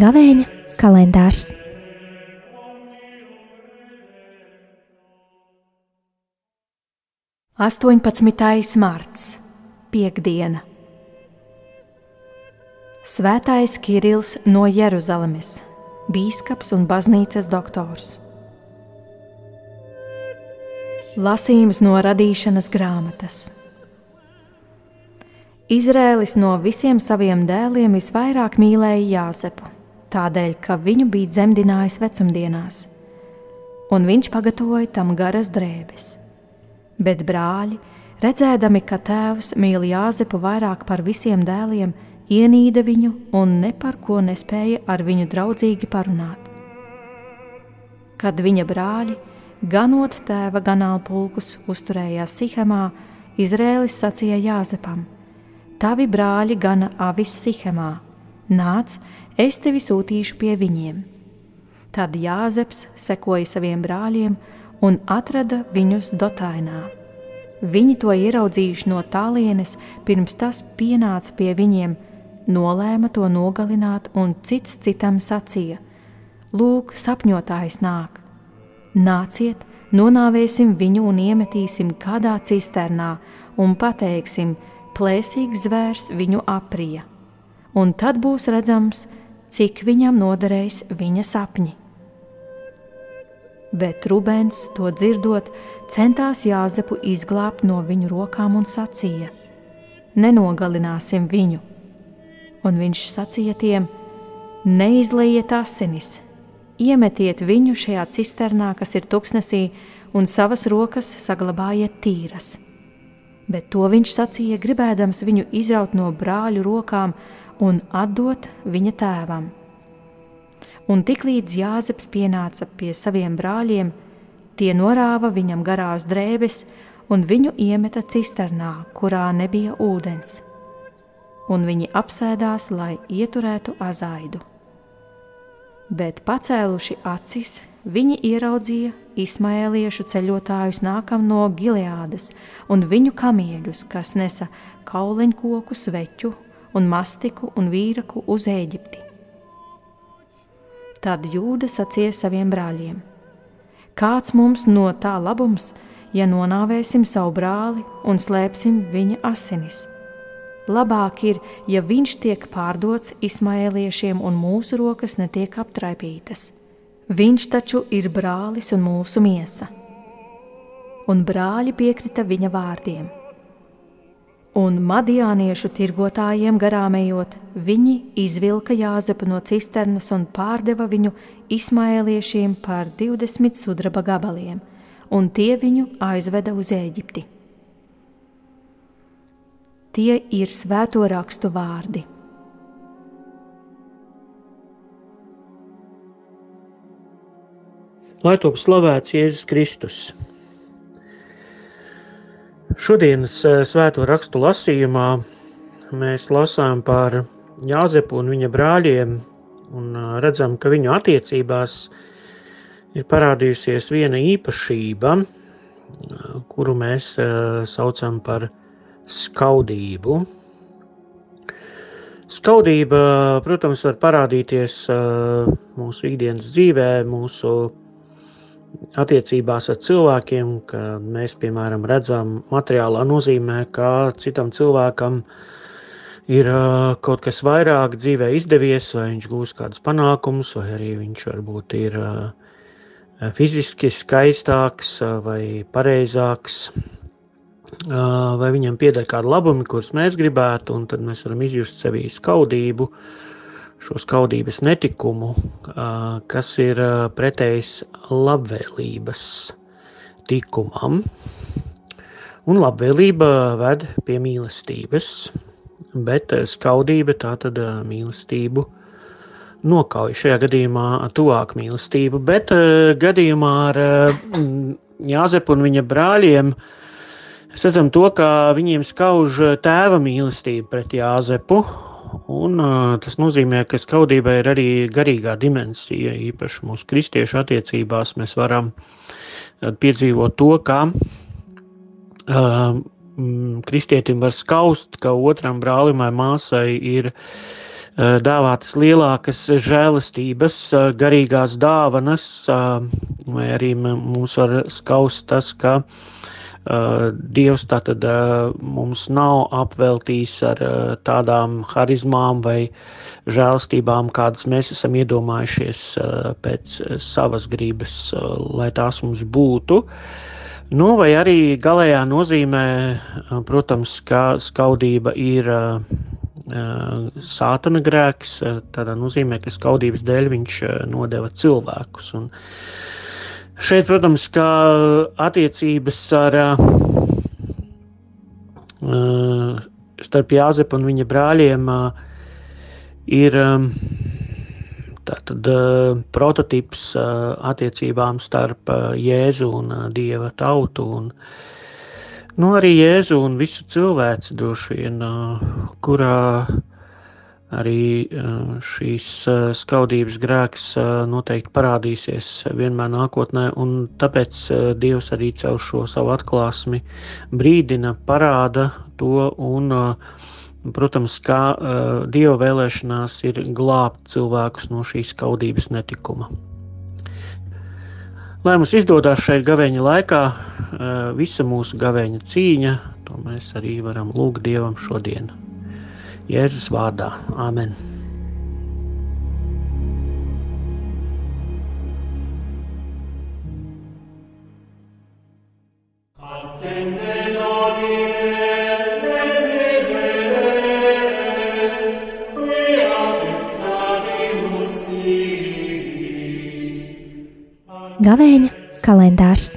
Gavēņa kalendārs. Astoņpadsmitais marts, piekdiena. Svētais Kirils no Jeruzalemes, bīskaps un baznīcas doktors. Lasījums no radīšanas grāmatas. Izrēlis no visiem saviem dēliem visvairāk mīlēja Jāzepu tādēļ, ka viņu bija dzemdinājis vecumdienās, un viņš pagatavoja tam garas drēbes. Bet brāļi, redzēdami, ka tēvs mīl Jāzepu vairāk par visiem dēliem, ienīda viņu un ne par ko nespēja ar viņu draudzīgi parunāt. Kad viņa brāļi, ganot tēva ganālpulkus, uzturējās Sihemā, Izrēlis sacīja Jāzepam: Tavi brāļi gana avis Sihemā, nāc, es tevi sūtīšu pie viņiem. Tad Jāzeps sekoja saviem brāļiem un atrada viņus Dotainā. Viņi to ieraudzījuši no tālienes, pirms tas pienāca pie viņiem, nolēma to nogalināt, un cits citam sacīja: Lūk, sapņotājs nāk! Nāciet, nonāvēsim viņu un iemetīsim kādā cisternā, un pateiksim, plēsīgs zvērs viņu aprija. Un tad būs redzams, cik viņam noderēs viņa sapņi. Bet Rubens, to dzirdot, centās Jāzepu izglābt no viņu rokām un sacīja: Nenogalināsim viņu. Un viņš sacīja tiem: Neizliejiet asinis, iemetiet viņu šajā cisternā, kas ir tuksnesī, un savas rokas saglabājiet tīras. Bet to viņš sacīja, gribēdams viņu izraut no brāļu rokām un atdot viņa tēvam. Un tiklīdz Jāzeps pienāca pie saviem brāļiem, tie norāva viņam garās drēbes un viņu iemeta cisternā, kurā nebija ūdens. Un viņi apsēdās, lai ieturētu azaidu. Bet pacēluši acis, viņi ieraudzīja Ismaēliešu ceļotājus nākam no Gileādas un viņu kamieļus, kas nesa kauleņkoku, sveķu un mastiku un vīraku uz Eģipti. Tad jūda sacīja saviem brāļiem: Kāds mums no tā labums, ja nonāvēsim savu brāli un slēpsim viņa asinis? Labāk ir, ja viņš tiek pārdots Ismaēliešiem un mūsu rokas netiek aptraipītas. Viņš taču ir brālis un mūsu miesa. Un brāļi piekrita viņa vārdiem un madiāniešu tirgotājiem garām ejot, viņi izvilka Jāzepu no cisternas un pārdeva viņu Ismaēliešiem par 20 sudraba gabaliem, un tie viņu aizveda uz Eģipti. Tie ir svēto rakstu vārdi. Lai top slavēts Jēzus Kristus! Šodienas eh, svēto rakstu lasījumā mēs lasām par Jāzepu un viņa brāļiem un eh, redzam, ka viņu attiecībās ir parādījusies viena īpašība, eh, kuru mēs saucam par skaudību. Skaudība, protams, var parādīties mūsu ikdienas dzīvē, mūsu attiecībās ar cilvēkiem, ka mēs, piemēram, redzam materiālā nozīmē, ka citam cilvēkam ir kaut kas vairāk dzīvē izdevies, vai viņš gūs kādus panākumus, vai arī viņš varbūt ir fiziski skaistāks vai pareizāks, vai viņam pieder kādi labumi, kurus mēs gribētu, un tad mēs varam izjust sevī skaudību, uh, šo skaudības netikumu, kas ir pretējs labvēlības tikumam. Un labvēlība ved pie mīlestības, bet skaudība tā tad mīlestību nokauj. Šajā gadījumā tuvāk mīlestību, bet gadījumā ar Jāzepu un viņa brāļiem redzam to, ka viņiem skauž tēva mīlestība pret Jāzepu, Un tas nozīmē, ka skaudībai ir arī garīgā dimensija. Īpaši mūsu kristiešu attiecībās mēs varam piedzīvot to, ka uh, kristietim var skaust, ka otram brālim vai māsai ir uh, dāvātas lielākas žēlastības, uh, garīgās dāvanas, vai arī mums var skaust tas, ka Uh, Dievs tātad uh, mums nav apveltījis ar uh, tādām harizmām vai žēlstībām, kādas mēs esam iedomājušies pēc savas gribas, lai tās mums būtu. Nu, vai arī galējā nozīmē, protams, ka skaudība ir sātana grēks, tādā nozīmē, ka skaudības dēļ viņš nodeva cilvēkus. Un, Šeit, protams, kā attiecības ar starp Jāzepu un viņa brāļiem ir tātad, prototyps uh, attiecībām starp Jēzu un Dieva tautu. Un, nu, arī Jēzu un visu cilvēci droši vien, kurā arī šīs skaudības grēks noteikti parādīsies vienmēr nākotnē, un tāpēc Dievs arī caur šo savu atklāsmi brīdina, parāda to, un, protams, kā Dieva vēlēšanās ir glābt cilvēkus no šīs skaudības netikuma. Lai mums izdodas šeit gaveņa laikā, visa mūsu gaveņa cīņa, to mēs arī varam lūgt Dievam šodien. Jēzus vārdā. Āmen! Gavēņa kalendārs